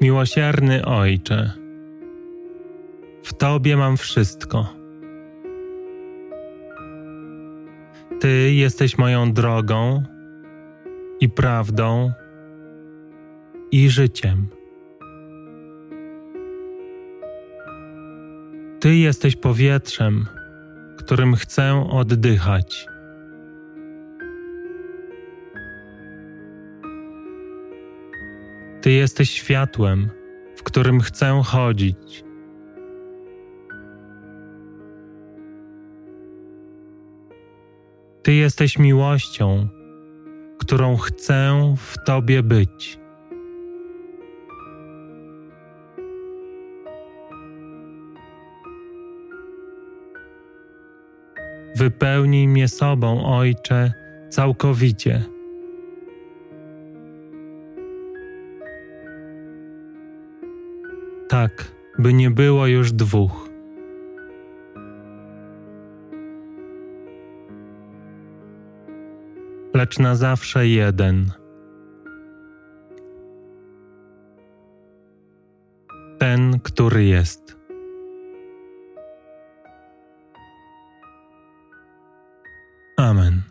Miłosierny Ojcze, w Tobie mam wszystko. Ty jesteś moją drogą i prawdą i życiem. Ty jesteś powietrzem, którym chcę oddychać. Ty jesteś światłem, w którym chcę chodzić. Ty jesteś miłością, którą chcę w Tobie być. Wypełnij mnie sobą, Ojcze, całkowicie. Tak, by nie było już dwóch. Lecz na zawsze jeden. Ten, który jest. Amen.